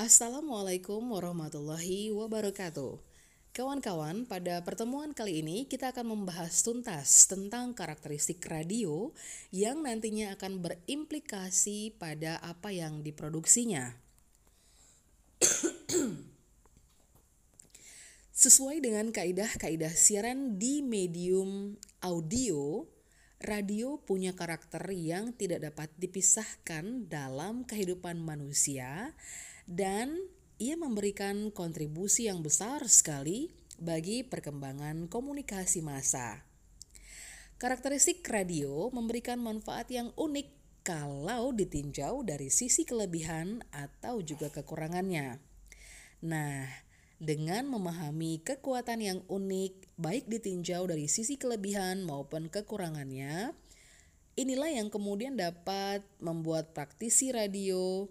Assalamualaikum warahmatullahi wabarakatuh. Kawan-kawan, pada pertemuan kali ini kita akan membahas tuntas tentang karakteristik radio yang nantinya akan berimplikasi pada apa yang diproduksinya. Sesuai dengan kaidah-kaidah siaran di medium audio, radio punya karakter yang tidak dapat dipisahkan dalam kehidupan manusia dan ia memberikan kontribusi yang besar sekali bagi perkembangan komunikasi massa. Karakteristik radio memberikan manfaat yang unik kalau ditinjau dari sisi kelebihan atau juga kekurangannya. Nah, dengan memahami kekuatan yang unik, baik ditinjau dari sisi kelebihan maupun kekurangannya, inilah yang kemudian dapat membuat praktisi radio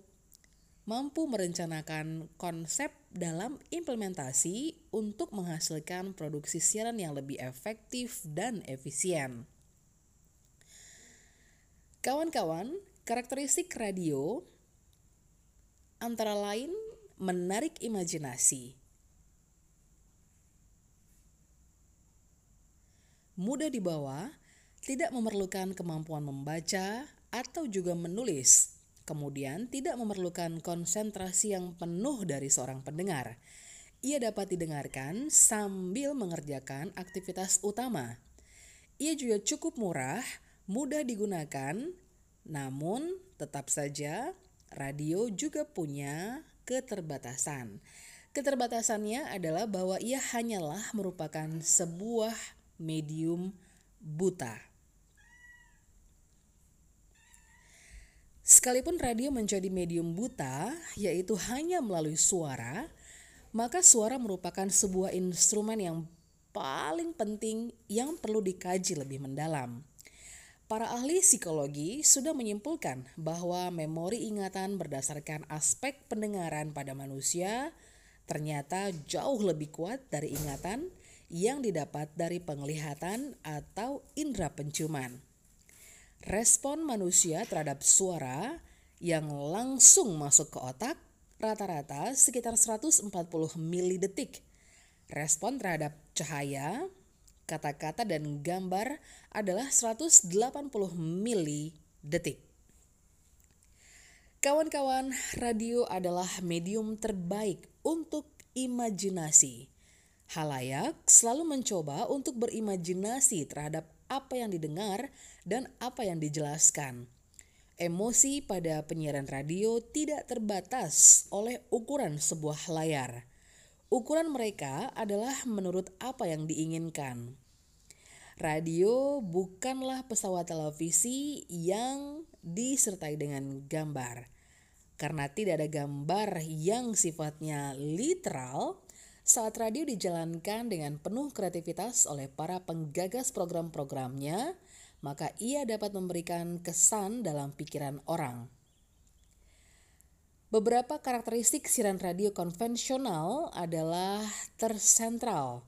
mampu merencanakan konsep dalam implementasi untuk menghasilkan produksi siaran yang lebih efektif dan efisien. Kawan-kawan, karakteristik radio antara lain menarik imajinasi, mudah dibawa, tidak memerlukan kemampuan membaca atau juga menulis. Kemudian tidak memerlukan konsentrasi yang penuh dari seorang pendengar. Ia dapat didengarkan sambil mengerjakan aktivitas utama. Ia juga cukup murah, mudah digunakan, namun tetap saja radio juga punya keterbatasan. Keterbatasannya adalah bahwa ia hanyalah merupakan sebuah medium buta. Sekalipun radio menjadi medium buta, yaitu hanya melalui suara, maka suara merupakan sebuah instrumen yang paling penting yang perlu dikaji lebih mendalam. Para ahli psikologi sudah menyimpulkan bahwa memori ingatan berdasarkan aspek pendengaran pada manusia ternyata jauh lebih kuat dari ingatan yang didapat dari penglihatan atau indera penciuman. Respon manusia terhadap suara yang langsung masuk ke otak rata-rata sekitar 140 milidetik. Respon terhadap cahaya, kata-kata dan gambar adalah 180 milidetik. Kawan-kawan, radio adalah medium terbaik untuk imajinasi Halayak selalu mencoba untuk berimajinasi terhadap apa yang didengar dan apa yang dijelaskan. Emosi pada penyiaran radio tidak terbatas oleh ukuran sebuah layar. Ukuran mereka adalah menurut apa yang diinginkan. Radio bukanlah pesawat televisi yang disertai dengan gambar. Karena tidak ada gambar yang sifatnya literal, saat radio dijalankan dengan penuh kreativitas oleh para penggagas program-programnya, maka ia dapat memberikan kesan dalam pikiran orang. Beberapa karakteristik siaran radio konvensional adalah tersentral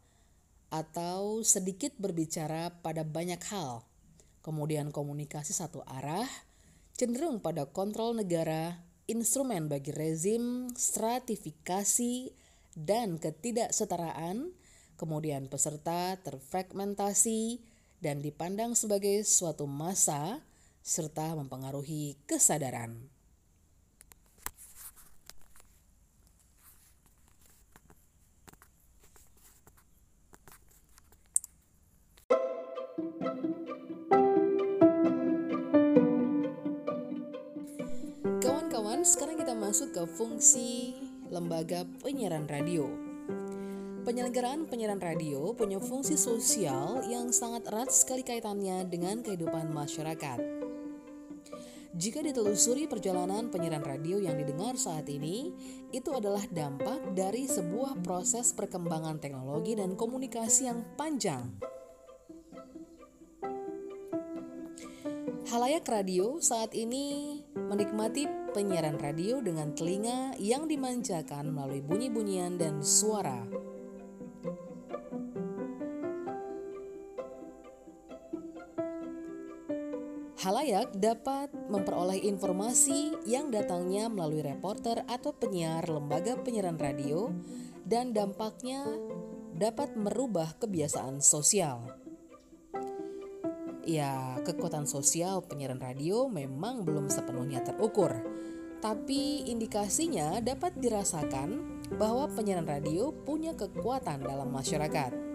atau sedikit berbicara pada banyak hal, kemudian komunikasi satu arah, cenderung pada kontrol negara, instrumen bagi rezim, stratifikasi, dan ketidaksetaraan, kemudian peserta terfragmentasi dan dipandang sebagai suatu masa serta mempengaruhi kesadaran. Kawan-kawan, sekarang kita masuk ke fungsi lembaga penyiaran radio. Penyelenggaraan penyiaran radio punya fungsi sosial yang sangat erat sekali kaitannya dengan kehidupan masyarakat. Jika ditelusuri perjalanan penyiaran radio yang didengar saat ini, itu adalah dampak dari sebuah proses perkembangan teknologi dan komunikasi yang panjang. Halayak radio saat ini menikmati penyiaran radio dengan telinga yang dimanjakan melalui bunyi-bunyian dan suara. Halayak dapat memperoleh informasi yang datangnya melalui reporter atau penyiar lembaga penyiaran radio dan dampaknya dapat merubah kebiasaan sosial. Ya, kekuatan sosial penyiaran radio memang belum sepenuhnya terukur, tapi indikasinya dapat dirasakan bahwa penyiaran radio punya kekuatan dalam masyarakat.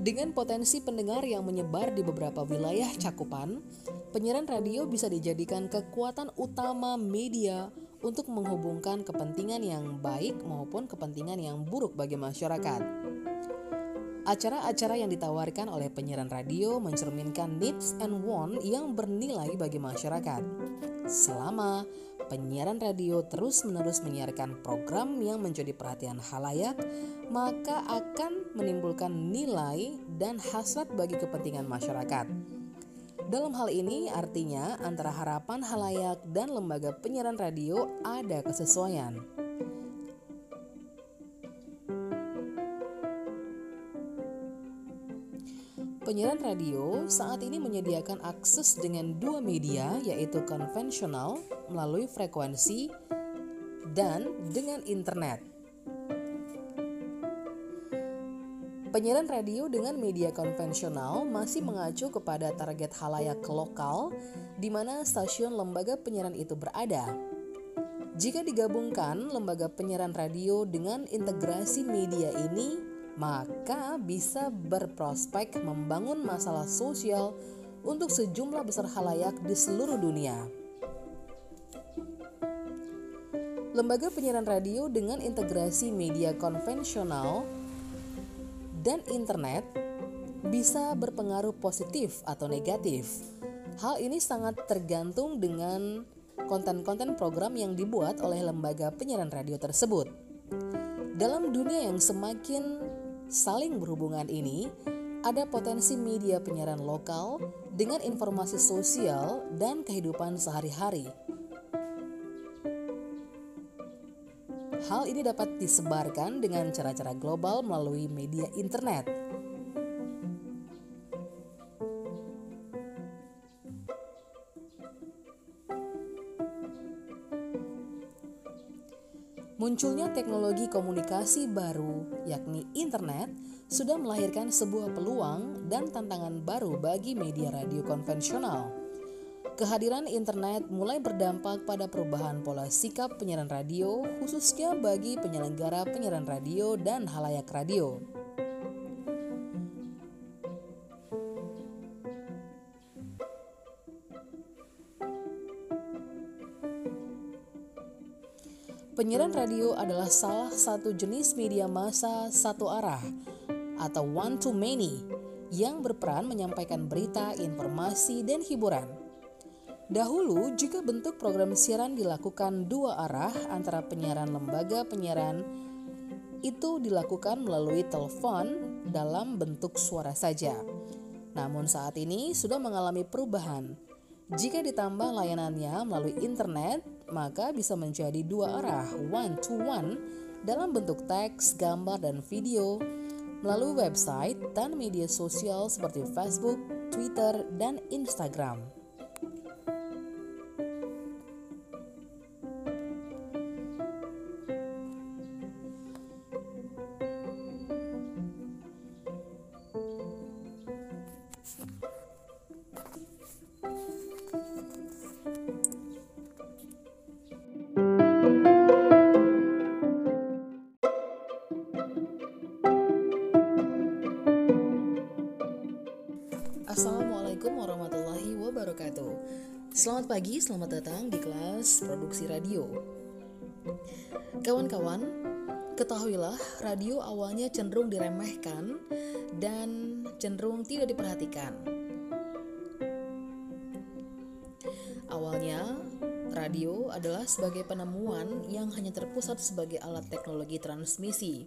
Dengan potensi pendengar yang menyebar di beberapa wilayah cakupan, penyiaran radio bisa dijadikan kekuatan utama media untuk menghubungkan kepentingan yang baik maupun kepentingan yang buruk bagi masyarakat. Acara-acara yang ditawarkan oleh penyiaran radio mencerminkan needs and want yang bernilai bagi masyarakat. Selama penyiaran radio terus-menerus menyiarkan program yang menjadi perhatian halayak, maka akan menimbulkan nilai dan hasrat bagi kepentingan masyarakat. Dalam hal ini artinya antara harapan halayak dan lembaga penyiaran radio ada kesesuaian. Penyiaran radio saat ini menyediakan akses dengan dua media yaitu konvensional melalui frekuensi dan dengan internet. Penyiaran radio dengan media konvensional masih mengacu kepada target halayak lokal di mana stasiun lembaga penyiaran itu berada. Jika digabungkan lembaga penyiaran radio dengan integrasi media ini, maka bisa berprospek membangun masalah sosial untuk sejumlah besar halayak di seluruh dunia. Lembaga penyiaran radio dengan integrasi media konvensional dan internet bisa berpengaruh positif atau negatif. Hal ini sangat tergantung dengan konten-konten program yang dibuat oleh lembaga penyiaran radio tersebut. Dalam dunia yang semakin saling berhubungan ini, ada potensi media penyiaran lokal dengan informasi sosial dan kehidupan sehari-hari. Hal ini dapat disebarkan dengan cara-cara global melalui media internet. Munculnya teknologi komunikasi baru, yakni internet, sudah melahirkan sebuah peluang dan tantangan baru bagi media radio konvensional. Kehadiran internet mulai berdampak pada perubahan pola sikap penyiaran radio, khususnya bagi penyelenggara penyiaran radio dan halayak radio. Penyiaran radio adalah salah satu jenis media massa satu arah atau one to many yang berperan menyampaikan berita, informasi, dan hiburan. Dahulu, jika bentuk program siaran dilakukan dua arah antara penyiaran lembaga penyiaran, itu dilakukan melalui telepon dalam bentuk suara saja. Namun saat ini sudah mengalami perubahan. Jika ditambah layanannya melalui internet, maka bisa menjadi dua arah one to one dalam bentuk teks, gambar, dan video melalui website dan media sosial seperti Facebook, Twitter, dan Instagram. Selamat datang di kelas produksi radio. Kawan-kawan, ketahuilah radio awalnya cenderung diremehkan dan cenderung tidak diperhatikan. Awalnya, radio adalah sebagai penemuan yang hanya terpusat sebagai alat teknologi transmisi.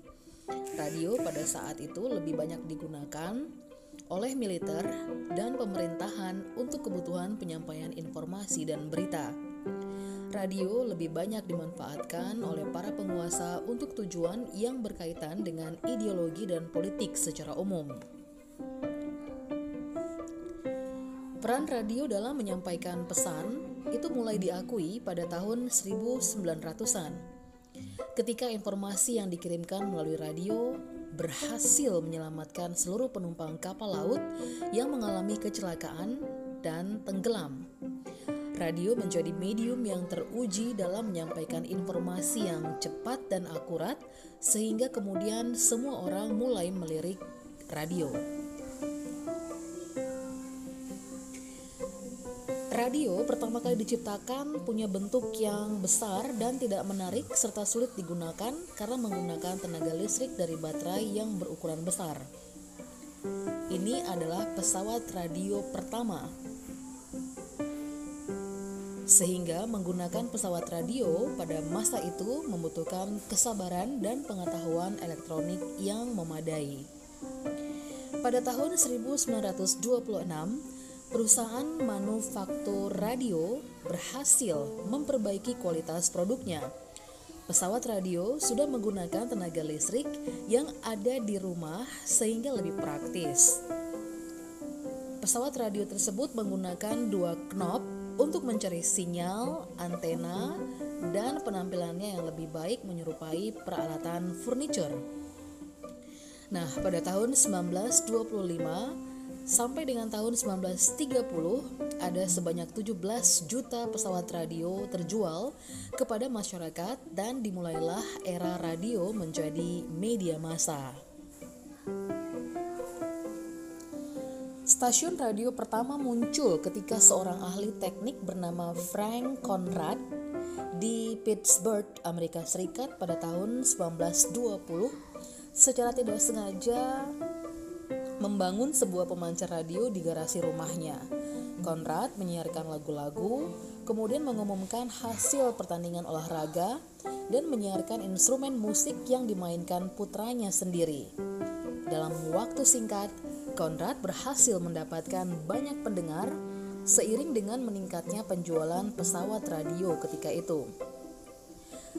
Radio pada saat itu lebih banyak digunakan oleh militer dan pemerintahan untuk kebutuhan penyampaian informasi dan berita. radio lebih banyak dimanfaatkan oleh para penguasa untuk tujuan yang berkaitan dengan ideologi dan politik secara umum. Peran radio dalam menyampaikan pesan itu mulai diakui pada tahun 1900-an. Ketika informasi yang dikirimkan melalui radio berhasil menyelamatkan seluruh penumpang kapal laut yang mengalami kecelakaan dan tenggelam radio menjadi medium yang teruji dalam menyampaikan informasi yang cepat dan akurat, sehingga kemudian semua orang mulai melirik radio. Radio pertama kali diciptakan punya bentuk yang besar dan tidak menarik serta sulit digunakan karena menggunakan tenaga listrik dari baterai yang berukuran besar. Ini adalah pesawat radio pertama sehingga menggunakan pesawat radio pada masa itu membutuhkan kesabaran dan pengetahuan elektronik yang memadai. Pada tahun 1926, perusahaan manufaktur radio berhasil memperbaiki kualitas produknya. Pesawat radio sudah menggunakan tenaga listrik yang ada di rumah sehingga lebih praktis. Pesawat radio tersebut menggunakan dua knop untuk mencari sinyal, antena, dan penampilannya yang lebih baik menyerupai peralatan furniture. Nah, pada tahun 1925 sampai dengan tahun 1930 ada sebanyak 17 juta pesawat radio terjual kepada masyarakat dan dimulailah era radio menjadi media massa. Stasiun radio pertama muncul ketika seorang ahli teknik bernama Frank Conrad di Pittsburgh, Amerika Serikat pada tahun 1920 secara tidak sengaja membangun sebuah pemancar radio di garasi rumahnya. Conrad menyiarkan lagu-lagu, kemudian mengumumkan hasil pertandingan olahraga dan menyiarkan instrumen musik yang dimainkan putranya sendiri. Dalam waktu singkat, Conrad berhasil mendapatkan banyak pendengar seiring dengan meningkatnya penjualan pesawat radio ketika itu.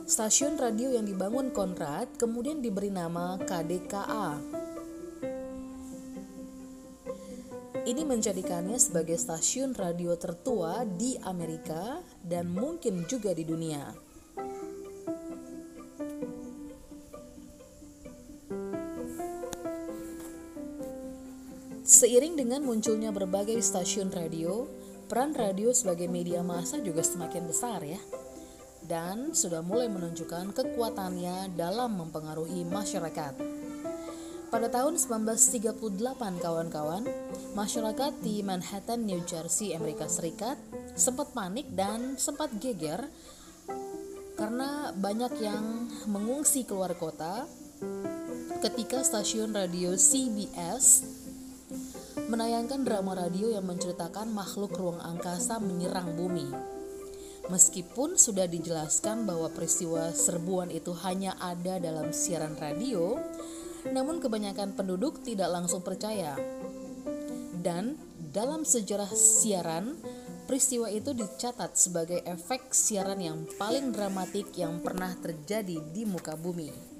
Stasiun radio yang dibangun Conrad kemudian diberi nama KDKA. Ini menjadikannya sebagai stasiun radio tertua di Amerika dan mungkin juga di dunia. Seiring dengan munculnya berbagai stasiun radio, peran radio sebagai media massa juga semakin besar ya. Dan sudah mulai menunjukkan kekuatannya dalam mempengaruhi masyarakat. Pada tahun 1938 kawan-kawan, masyarakat di Manhattan, New Jersey, Amerika Serikat sempat panik dan sempat geger karena banyak yang mengungsi keluar kota ketika stasiun radio CBS menayangkan drama radio yang menceritakan makhluk ruang angkasa menyerang bumi. Meskipun sudah dijelaskan bahwa peristiwa serbuan itu hanya ada dalam siaran radio, namun kebanyakan penduduk tidak langsung percaya. Dan dalam sejarah siaran, peristiwa itu dicatat sebagai efek siaran yang paling dramatik yang pernah terjadi di muka bumi.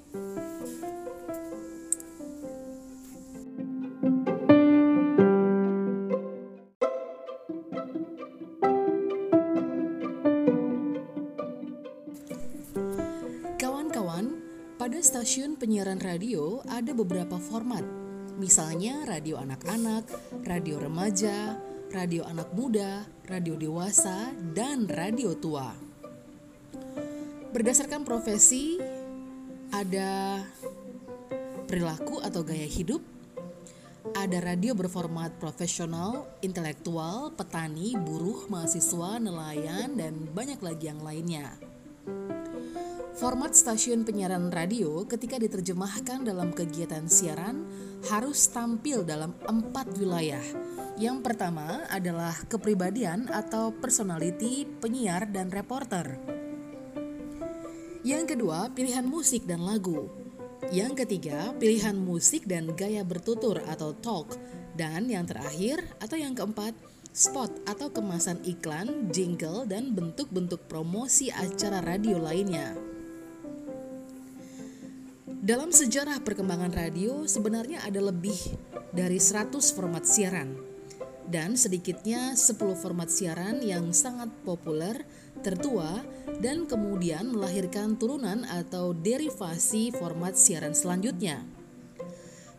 stasiun penyiaran radio ada beberapa format, misalnya radio anak-anak, radio remaja, radio anak muda, radio dewasa, dan radio tua. Berdasarkan profesi, ada perilaku atau gaya hidup, ada radio berformat profesional, intelektual, petani, buruh, mahasiswa, nelayan, dan banyak lagi yang lainnya. Format stasiun penyiaran radio ketika diterjemahkan dalam kegiatan siaran harus tampil dalam empat wilayah. Yang pertama adalah kepribadian atau personality penyiar dan reporter. Yang kedua, pilihan musik dan lagu. Yang ketiga, pilihan musik dan gaya bertutur atau talk. Dan yang terakhir atau yang keempat, spot atau kemasan iklan, jingle, dan bentuk-bentuk promosi acara radio lainnya. Dalam sejarah perkembangan radio, sebenarnya ada lebih dari 100 format siaran dan sedikitnya 10 format siaran yang sangat populer, tertua, dan kemudian melahirkan turunan atau derivasi format siaran selanjutnya.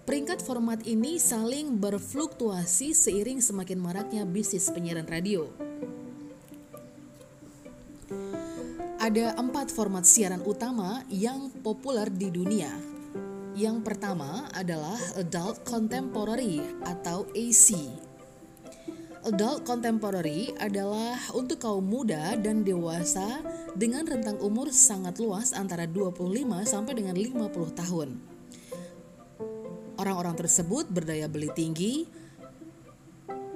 Peringkat format ini saling berfluktuasi seiring semakin maraknya bisnis penyiaran radio. Ada empat format siaran utama yang populer di dunia. Yang pertama adalah Adult Contemporary atau AC Adult contemporary adalah untuk kaum muda dan dewasa dengan rentang umur sangat luas antara 25 sampai dengan 50 tahun. Orang-orang tersebut berdaya beli tinggi.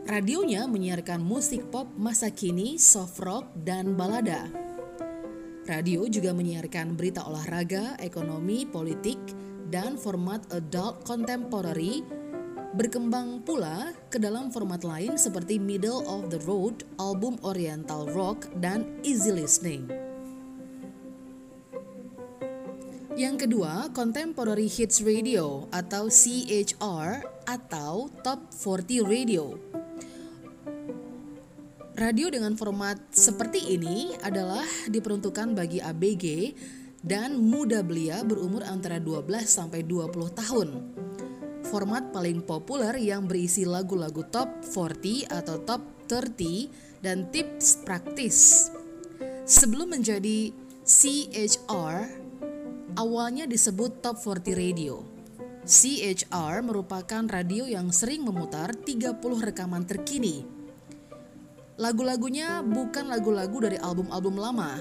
Radionya menyiarkan musik pop masa kini, soft rock, dan balada. Radio juga menyiarkan berita olahraga, ekonomi, politik, dan format adult contemporary Berkembang pula ke dalam format lain seperti Middle of the Road, album Oriental Rock, dan Easy Listening. Yang kedua, Contemporary Hits Radio atau CHR atau Top 40 Radio. Radio dengan format seperti ini adalah diperuntukkan bagi ABG dan muda belia berumur antara 12 sampai 20 tahun format paling populer yang berisi lagu-lagu top 40 atau top 30 dan tips praktis. Sebelum menjadi CHR, awalnya disebut Top 40 Radio. CHR merupakan radio yang sering memutar 30 rekaman terkini. Lagu-lagunya bukan lagu-lagu dari album-album lama.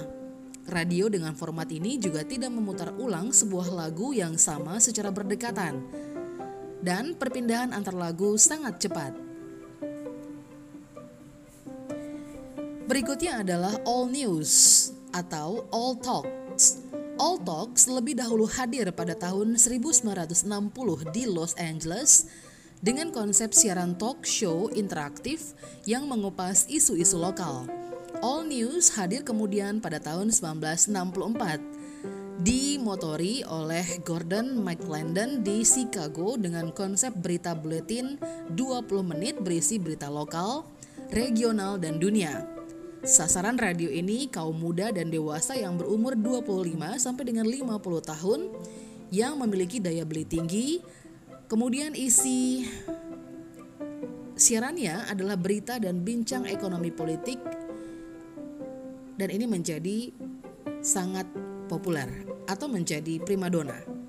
Radio dengan format ini juga tidak memutar ulang sebuah lagu yang sama secara berdekatan, dan perpindahan antar lagu sangat cepat. Berikutnya adalah All News atau All Talks. All Talks lebih dahulu hadir pada tahun 1960 di Los Angeles dengan konsep siaran talk show interaktif yang mengupas isu-isu lokal. All News hadir kemudian pada tahun 1964 dimotori oleh Gordon McClendon di Chicago dengan konsep berita buletin 20 menit berisi berita lokal, regional, dan dunia. Sasaran radio ini kaum muda dan dewasa yang berumur 25 sampai dengan 50 tahun yang memiliki daya beli tinggi. Kemudian isi siarannya adalah berita dan bincang ekonomi politik dan ini menjadi sangat populer atau menjadi primadona.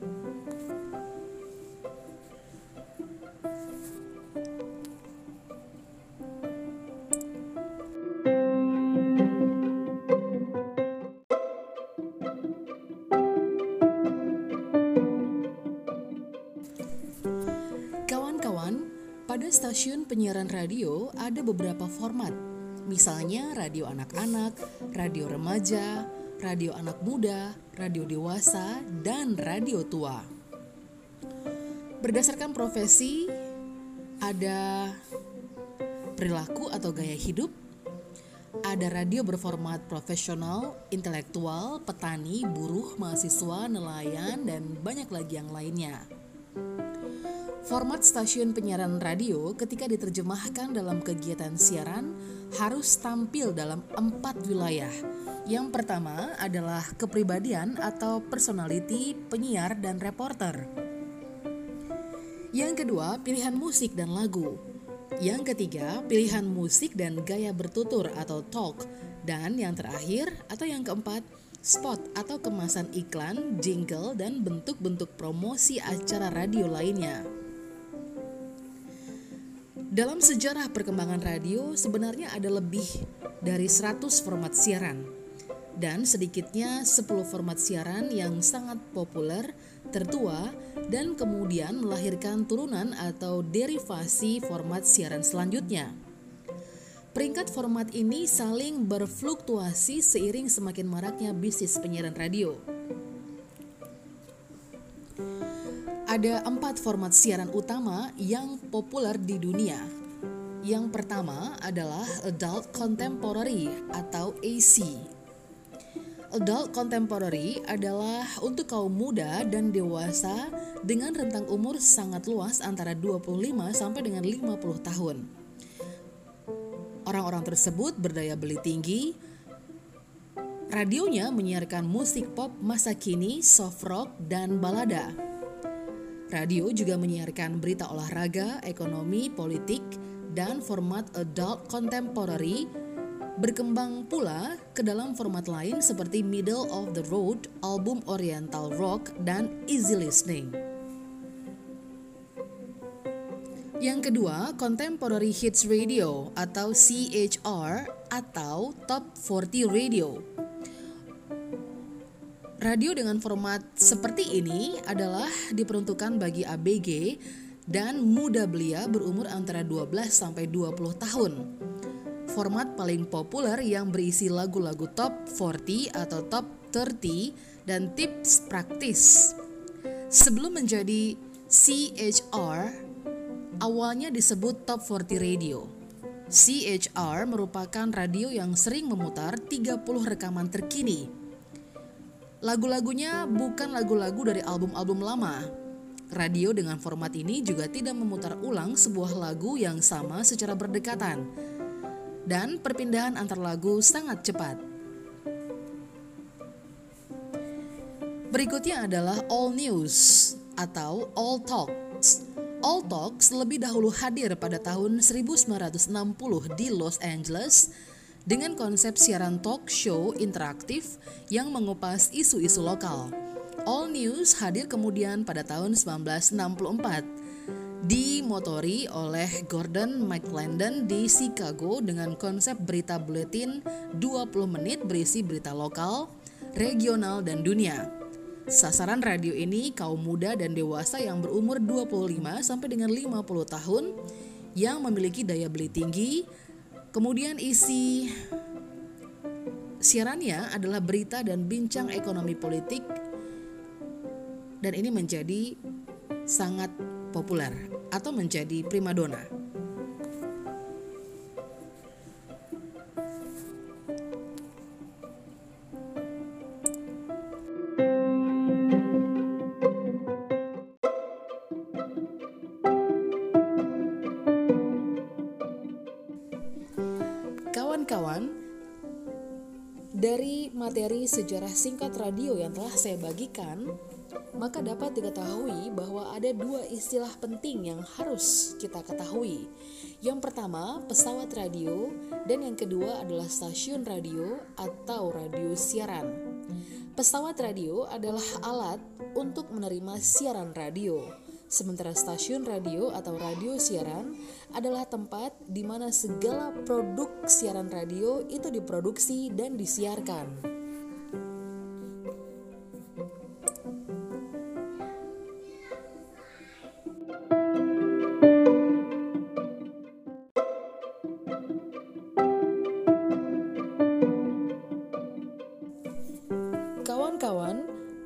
Beberapa format, misalnya radio anak-anak, radio remaja, radio anak muda, radio dewasa, dan radio tua. Berdasarkan profesi, ada perilaku atau gaya hidup, ada radio berformat profesional, intelektual, petani, buruh, mahasiswa, nelayan, dan banyak lagi yang lainnya. Format stasiun penyiaran radio ketika diterjemahkan dalam kegiatan siaran harus tampil dalam empat wilayah, yang pertama adalah kepribadian atau personality penyiar dan reporter. Yang kedua, pilihan musik dan lagu. Yang ketiga, pilihan musik dan gaya bertutur atau talk. Dan yang terakhir atau yang keempat, spot atau kemasan iklan, jingle, dan bentuk-bentuk promosi acara radio lainnya. Dalam sejarah perkembangan radio, sebenarnya ada lebih dari 100 format siaran dan sedikitnya 10 format siaran yang sangat populer, tertua, dan kemudian melahirkan turunan atau derivasi format siaran selanjutnya. Peringkat format ini saling berfluktuasi seiring semakin maraknya bisnis penyiaran radio. Ada empat format siaran utama yang populer di dunia. Yang pertama adalah Adult Contemporary atau AC. Adult Contemporary adalah untuk kaum muda dan dewasa dengan rentang umur sangat luas antara 25 sampai dengan 50 tahun. Orang-orang tersebut berdaya beli tinggi. Radionya menyiarkan musik pop masa kini, soft rock, dan balada. Radio juga menyiarkan berita olahraga, ekonomi, politik, dan format adult contemporary berkembang pula ke dalam format lain seperti middle of the road, album oriental rock, dan easy listening. Yang kedua, Contemporary Hits Radio atau CHR atau Top 40 Radio. Radio dengan format seperti ini adalah diperuntukkan bagi ABG dan muda belia berumur antara 12 sampai 20 tahun. Format paling populer yang berisi lagu-lagu top 40 atau top 30 dan tips praktis. Sebelum menjadi CHR, awalnya disebut Top 40 Radio. CHR merupakan radio yang sering memutar 30 rekaman terkini. Lagu-lagunya bukan lagu-lagu dari album-album lama, Radio dengan format ini juga tidak memutar ulang sebuah lagu yang sama secara berdekatan, dan perpindahan antar lagu sangat cepat. Berikutnya adalah All News atau All Talks. All Talks lebih dahulu hadir pada tahun 1960 di Los Angeles dengan konsep siaran talk show interaktif yang mengupas isu-isu lokal. All News hadir kemudian pada tahun 1964 dimotori oleh Gordon McLendon di Chicago dengan konsep berita buletin 20 menit berisi berita lokal, regional, dan dunia. Sasaran radio ini kaum muda dan dewasa yang berumur 25 sampai dengan 50 tahun yang memiliki daya beli tinggi. Kemudian isi siarannya adalah berita dan bincang ekonomi politik dan ini menjadi sangat populer atau menjadi primadona. Kawan-kawan, dari materi sejarah singkat radio yang telah saya bagikan, maka dapat diketahui bahwa ada dua istilah penting yang harus kita ketahui. Yang pertama, pesawat radio, dan yang kedua adalah stasiun radio atau radio siaran. Pesawat radio adalah alat untuk menerima siaran radio, sementara stasiun radio atau radio siaran adalah tempat di mana segala produk siaran radio itu diproduksi dan disiarkan.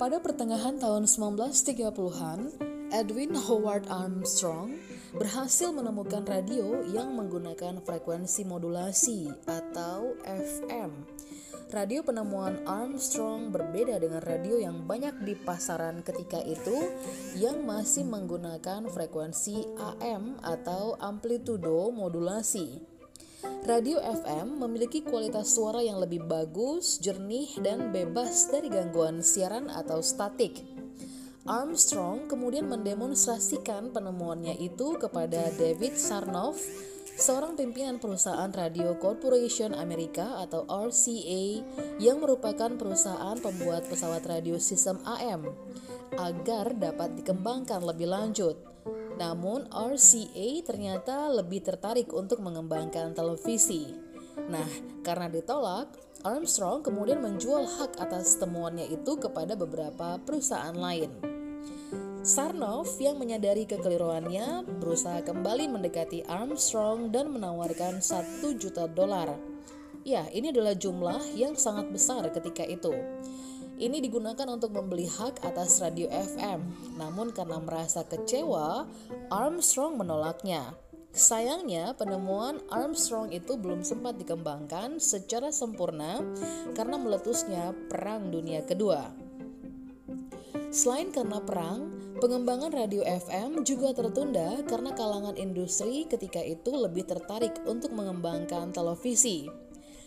Pada pertengahan tahun 1930-an, Edwin Howard Armstrong berhasil menemukan radio yang menggunakan frekuensi modulasi atau FM. Radio penemuan Armstrong berbeda dengan radio yang banyak di pasaran ketika itu yang masih menggunakan frekuensi AM atau amplitudo modulasi. Radio FM memiliki kualitas suara yang lebih bagus, jernih, dan bebas dari gangguan siaran atau statik. Armstrong kemudian mendemonstrasikan penemuannya itu kepada David Sarnoff, seorang pimpinan perusahaan Radio Corporation Amerika atau RCA yang merupakan perusahaan pembuat pesawat radio sistem AM agar dapat dikembangkan lebih lanjut. Namun RCA ternyata lebih tertarik untuk mengembangkan televisi. Nah, karena ditolak, Armstrong kemudian menjual hak atas temuannya itu kepada beberapa perusahaan lain. Sarnoff yang menyadari kekeliruannya berusaha kembali mendekati Armstrong dan menawarkan satu juta dolar. Ya, ini adalah jumlah yang sangat besar ketika itu. Ini digunakan untuk membeli hak atas radio FM. Namun karena merasa kecewa, Armstrong menolaknya. Sayangnya, penemuan Armstrong itu belum sempat dikembangkan secara sempurna karena meletusnya Perang Dunia Kedua. Selain karena perang, pengembangan radio FM juga tertunda karena kalangan industri ketika itu lebih tertarik untuk mengembangkan televisi.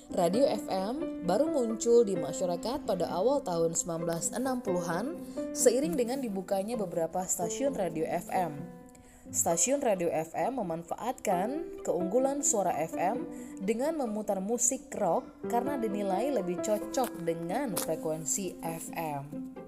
Radio FM baru muncul di masyarakat pada awal tahun 1960-an seiring dengan dibukanya beberapa stasiun radio FM. Stasiun radio FM memanfaatkan keunggulan suara FM dengan memutar musik rock karena dinilai lebih cocok dengan frekuensi FM.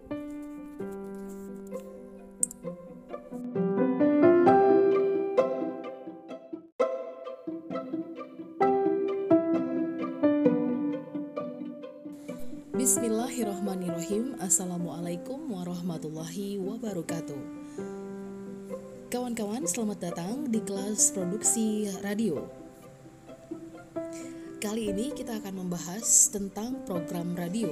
Bismillahirrahmanirrahim Assalamualaikum warahmatullahi wabarakatuh Kawan-kawan, selamat datang di kelas produksi radio. Kali ini kita akan membahas tentang program radio.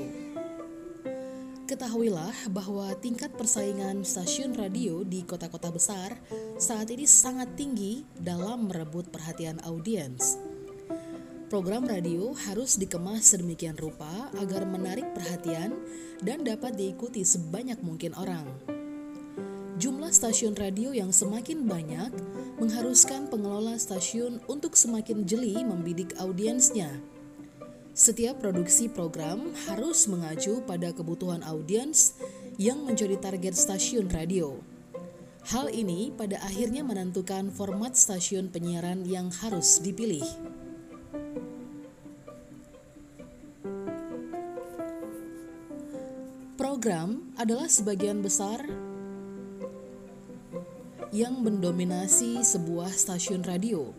Ketahuilah bahwa tingkat persaingan stasiun radio di kota-kota besar saat ini sangat tinggi dalam merebut perhatian audiens. Program radio harus dikemas sedemikian rupa agar menarik perhatian dan dapat diikuti sebanyak mungkin orang. Jumlah stasiun radio yang semakin banyak mengharuskan pengelola stasiun untuk semakin jeli membidik audiensnya. Setiap produksi program harus mengacu pada kebutuhan audiens yang menjadi target stasiun radio. Hal ini pada akhirnya menentukan format stasiun penyiaran yang harus dipilih. Program adalah sebagian besar yang mendominasi sebuah stasiun radio.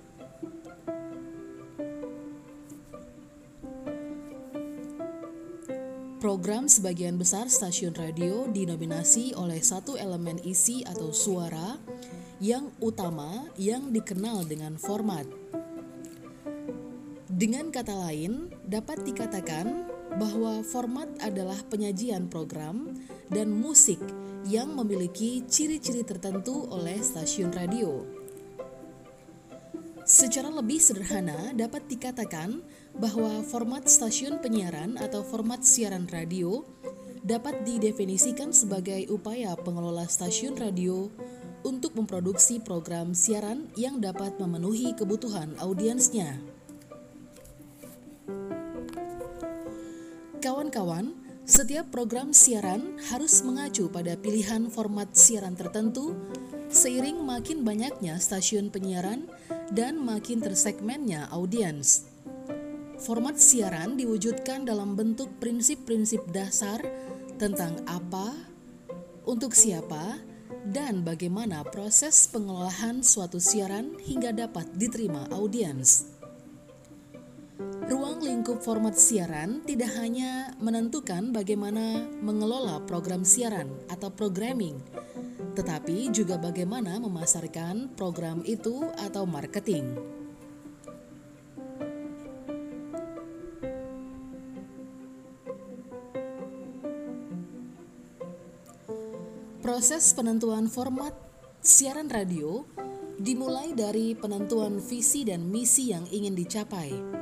Program sebagian besar stasiun radio dinominasi oleh satu elemen isi atau suara yang utama yang dikenal dengan format. Dengan kata lain, dapat dikatakan bahwa format adalah penyajian program dan musik yang memiliki ciri-ciri tertentu oleh stasiun radio. Secara lebih sederhana, dapat dikatakan bahwa format stasiun penyiaran atau format siaran radio dapat didefinisikan sebagai upaya pengelola stasiun radio untuk memproduksi program siaran yang dapat memenuhi kebutuhan audiensnya. Setiap program siaran harus mengacu pada pilihan format siaran tertentu seiring makin banyaknya stasiun penyiaran dan makin tersegmennya audiens. Format siaran diwujudkan dalam bentuk prinsip-prinsip dasar tentang apa, untuk siapa, dan bagaimana proses pengelolaan suatu siaran hingga dapat diterima audiens. Ruang lingkup format siaran tidak hanya menentukan bagaimana mengelola program siaran atau programming, tetapi juga bagaimana memasarkan program itu atau marketing. Proses penentuan format siaran radio dimulai dari penentuan visi dan misi yang ingin dicapai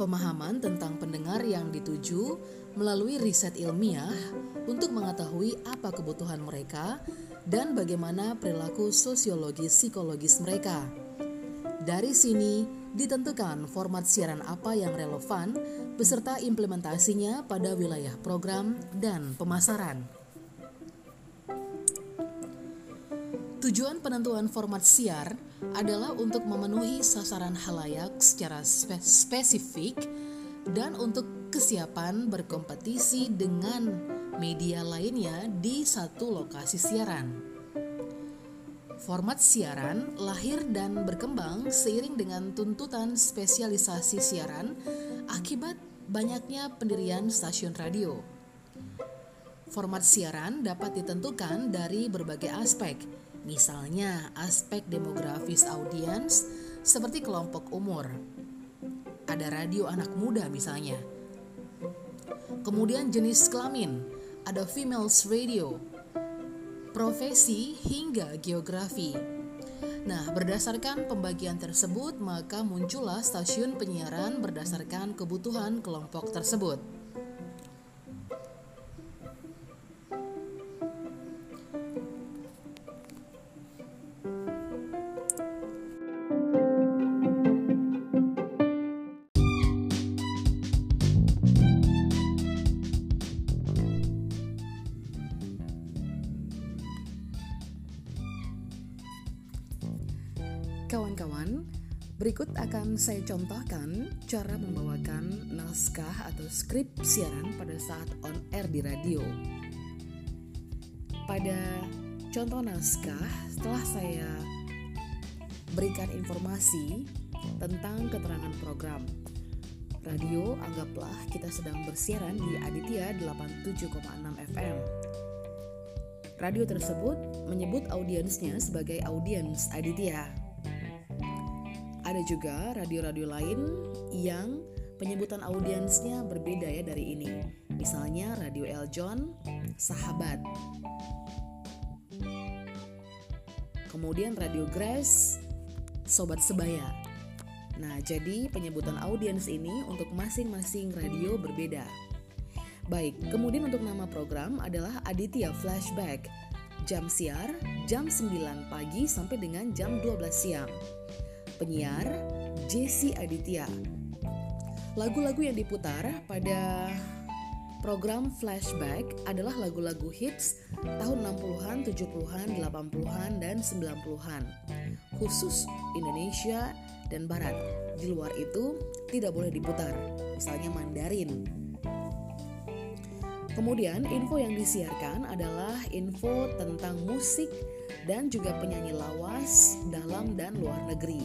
pemahaman tentang pendengar yang dituju melalui riset ilmiah untuk mengetahui apa kebutuhan mereka dan bagaimana perilaku sosiologis psikologis mereka. Dari sini ditentukan format siaran apa yang relevan beserta implementasinya pada wilayah program dan pemasaran. Tujuan penentuan format siar adalah untuk memenuhi sasaran halayak secara spe spesifik dan untuk kesiapan berkompetisi dengan media lainnya di satu lokasi siaran. Format siaran lahir dan berkembang seiring dengan tuntutan spesialisasi siaran akibat banyaknya pendirian stasiun radio. Format siaran dapat ditentukan dari berbagai aspek, Misalnya, aspek demografis audiens seperti kelompok umur. Ada radio anak muda misalnya. Kemudian jenis kelamin, ada females radio. profesi hingga geografi. Nah, berdasarkan pembagian tersebut, maka muncullah stasiun penyiaran berdasarkan kebutuhan kelompok tersebut. Akan saya contohkan cara membawakan naskah atau skrip siaran pada saat on air di radio. Pada contoh naskah, setelah saya berikan informasi tentang keterangan program. Radio anggaplah kita sedang bersiaran di Aditya 87,6 FM. Radio tersebut menyebut audiensnya sebagai audiens Aditya. Ada juga radio-radio lain yang penyebutan audiensnya berbeda ya dari ini. Misalnya Radio Eljon, Sahabat. Kemudian Radio Grace, Sobat Sebaya. Nah, jadi penyebutan audiens ini untuk masing-masing radio berbeda. Baik, kemudian untuk nama program adalah Aditya Flashback. Jam siar jam 9 pagi sampai dengan jam 12 siang penyiar Jesse Aditya. Lagu-lagu yang diputar pada program Flashback adalah lagu-lagu hits tahun 60-an, 70-an, 80-an, dan 90-an. Khusus Indonesia dan Barat. Di luar itu tidak boleh diputar, misalnya Mandarin. Kemudian info yang disiarkan adalah info tentang musik dan juga penyanyi lawas dalam dan luar negeri.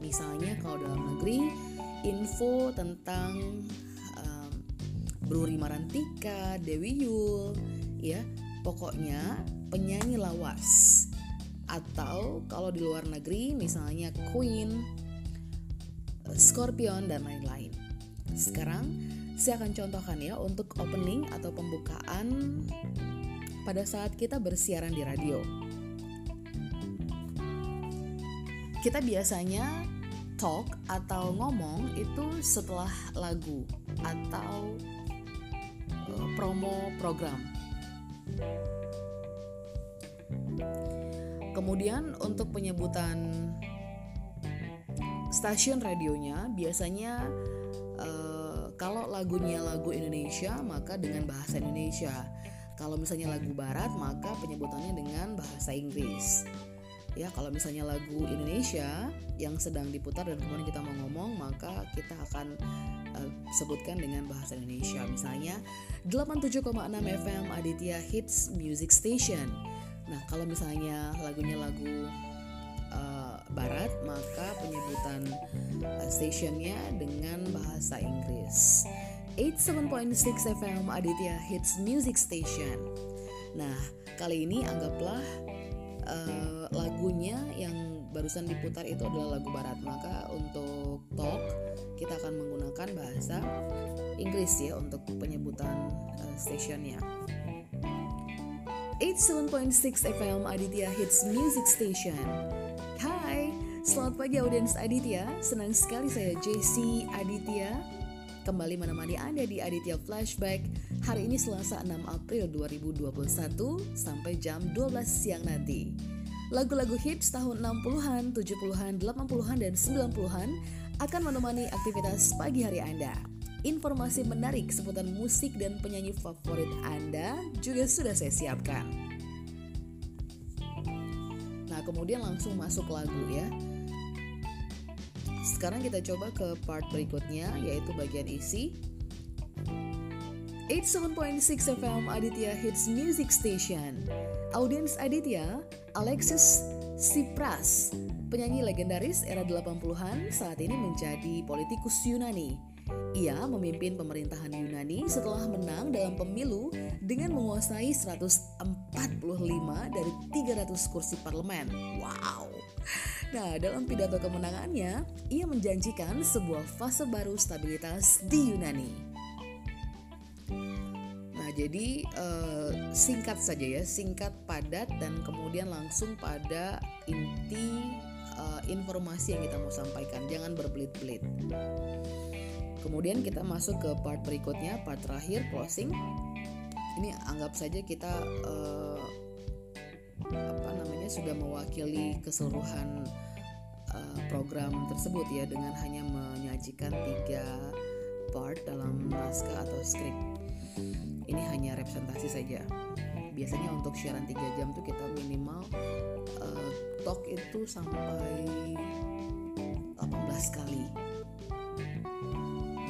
Misalnya kalau dalam negeri info tentang um, Bruri Marantika, Dewi Yul, ya pokoknya penyanyi lawas. Atau kalau di luar negeri misalnya Queen, Scorpion dan lain-lain. Sekarang saya akan contohkan ya untuk opening atau pembukaan pada saat kita bersiaran di radio. Kita biasanya talk atau ngomong itu setelah lagu atau uh, promo program. Kemudian untuk penyebutan stasiun radionya biasanya uh, kalau lagunya lagu Indonesia maka dengan bahasa Indonesia. Kalau misalnya lagu barat maka penyebutannya dengan bahasa Inggris ya kalau misalnya lagu Indonesia yang sedang diputar dan kemudian kita mau ngomong maka kita akan uh, sebutkan dengan bahasa Indonesia. Misalnya 87,6 FM Aditya Hits Music Station. Nah kalau misalnya lagunya lagu uh, Barat maka penyebutan uh, stationnya dengan bahasa Inggris. 87.6 FM Aditya Hits Music Station. Nah kali ini anggaplah uh, lagunya yang barusan diputar itu adalah lagu barat. Maka untuk talk kita akan menggunakan bahasa Inggris ya untuk penyebutan uh, stationnya 87.6 FM Aditya Hits Music Station. Hai, selamat pagi audiens Aditya. Senang sekali saya JC Aditya Kembali menemani Anda di Aditya Flashback Hari ini Selasa 6 April 2021 sampai jam 12 siang nanti. Lagu-lagu hits tahun 60-an, 70-an, 80-an, dan 90-an akan menemani aktivitas pagi hari Anda. Informasi menarik seputar musik dan penyanyi favorit Anda juga sudah saya siapkan. Nah, kemudian langsung masuk lagu ya. Sekarang kita coba ke part berikutnya yaitu bagian isi. 87.6 FM Aditya Hits Music Station. Audiens Aditya, Alexis Tsipras, penyanyi legendaris era 80-an, saat ini menjadi politikus Yunani. Ia memimpin pemerintahan Yunani setelah menang dalam pemilu dengan menguasai 145 dari 300 kursi parlemen. Wow. Nah, dalam pidato kemenangannya, ia menjanjikan sebuah fase baru stabilitas di Yunani jadi uh, singkat saja ya, singkat, padat, dan kemudian langsung pada inti uh, informasi yang kita mau sampaikan. Jangan berbelit-belit. Kemudian kita masuk ke part berikutnya, part terakhir, closing. Ini anggap saja kita uh, apa namanya sudah mewakili keseluruhan uh, program tersebut ya dengan hanya menyajikan tiga part dalam naskah atau skrip. Ini hanya representasi saja. Biasanya untuk siaran 3 jam tuh kita minimal uh, talk itu sampai 18 kali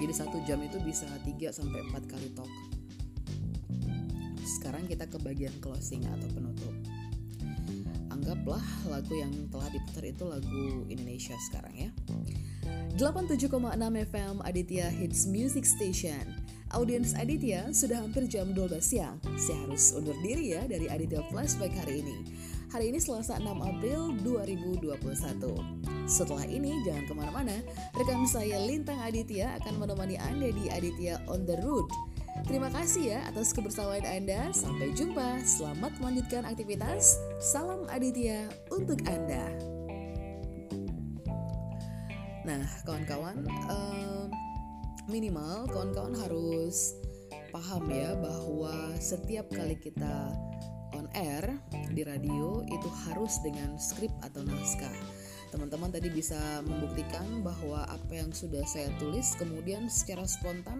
jadi satu jam itu bisa 3 sampai 4 kali talk sekarang kita ke bagian closing atau penutup anggaplah lagu yang telah diputar itu lagu Indonesia sekarang ya 87,6 FM Aditya Hits Music Station Audiens Aditya sudah hampir jam 12 siang. Saya harus undur diri ya dari Aditya Flashback hari ini. Hari ini Selasa 6 April 2021. Setelah ini jangan ke mana-mana, rekan saya Lintang Aditya akan menemani Anda di Aditya On The Road. Terima kasih ya atas kebersamaan Anda. Sampai jumpa. Selamat melanjutkan aktivitas. Salam Aditya untuk Anda. Nah, kawan-kawan, um, minimal kawan-kawan harus paham ya bahwa setiap kali kita on air di radio itu harus dengan skrip atau naskah. Teman-teman tadi bisa membuktikan bahwa apa yang sudah saya tulis kemudian secara spontan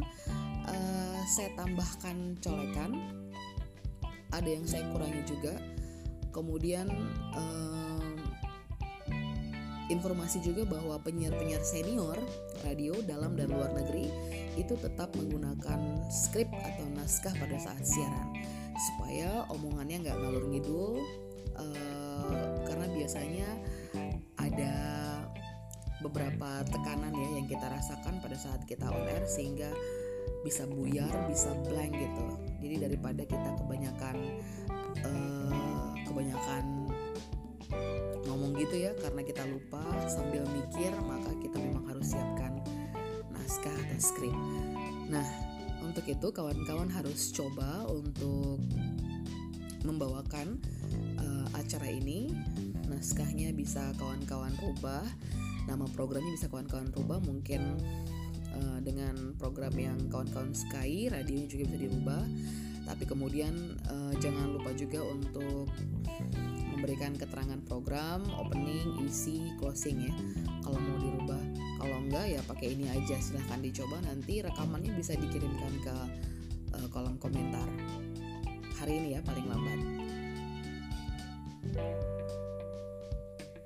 uh, saya tambahkan colekan. Ada yang saya kurangi juga. Kemudian uh, informasi juga bahwa penyiar-penyiar senior radio dalam dan luar negeri itu tetap menggunakan skrip atau naskah pada saat siaran supaya omongannya nggak ngalur ngidul uh, karena biasanya ada beberapa tekanan ya yang kita rasakan pada saat kita on air sehingga bisa buyar, bisa blank gitu. Jadi daripada kita kebanyakan uh, kebanyakan ngomong gitu ya karena kita lupa sambil mikir maka kita memang harus siapkan naskah atau skrip. Nah, untuk itu kawan-kawan harus coba untuk membawakan uh, acara ini. Naskahnya bisa kawan-kawan rubah, nama programnya bisa kawan-kawan rubah mungkin uh, dengan program yang kawan-kawan sukai, radionya juga bisa dirubah. Tapi kemudian uh, jangan lupa juga untuk memberikan keterangan program, opening, isi, closing ya. Kalau mau dirubah kalau enggak ya pakai ini aja silahkan dicoba nanti rekamannya bisa dikirimkan ke uh, kolom komentar hari ini ya paling lambat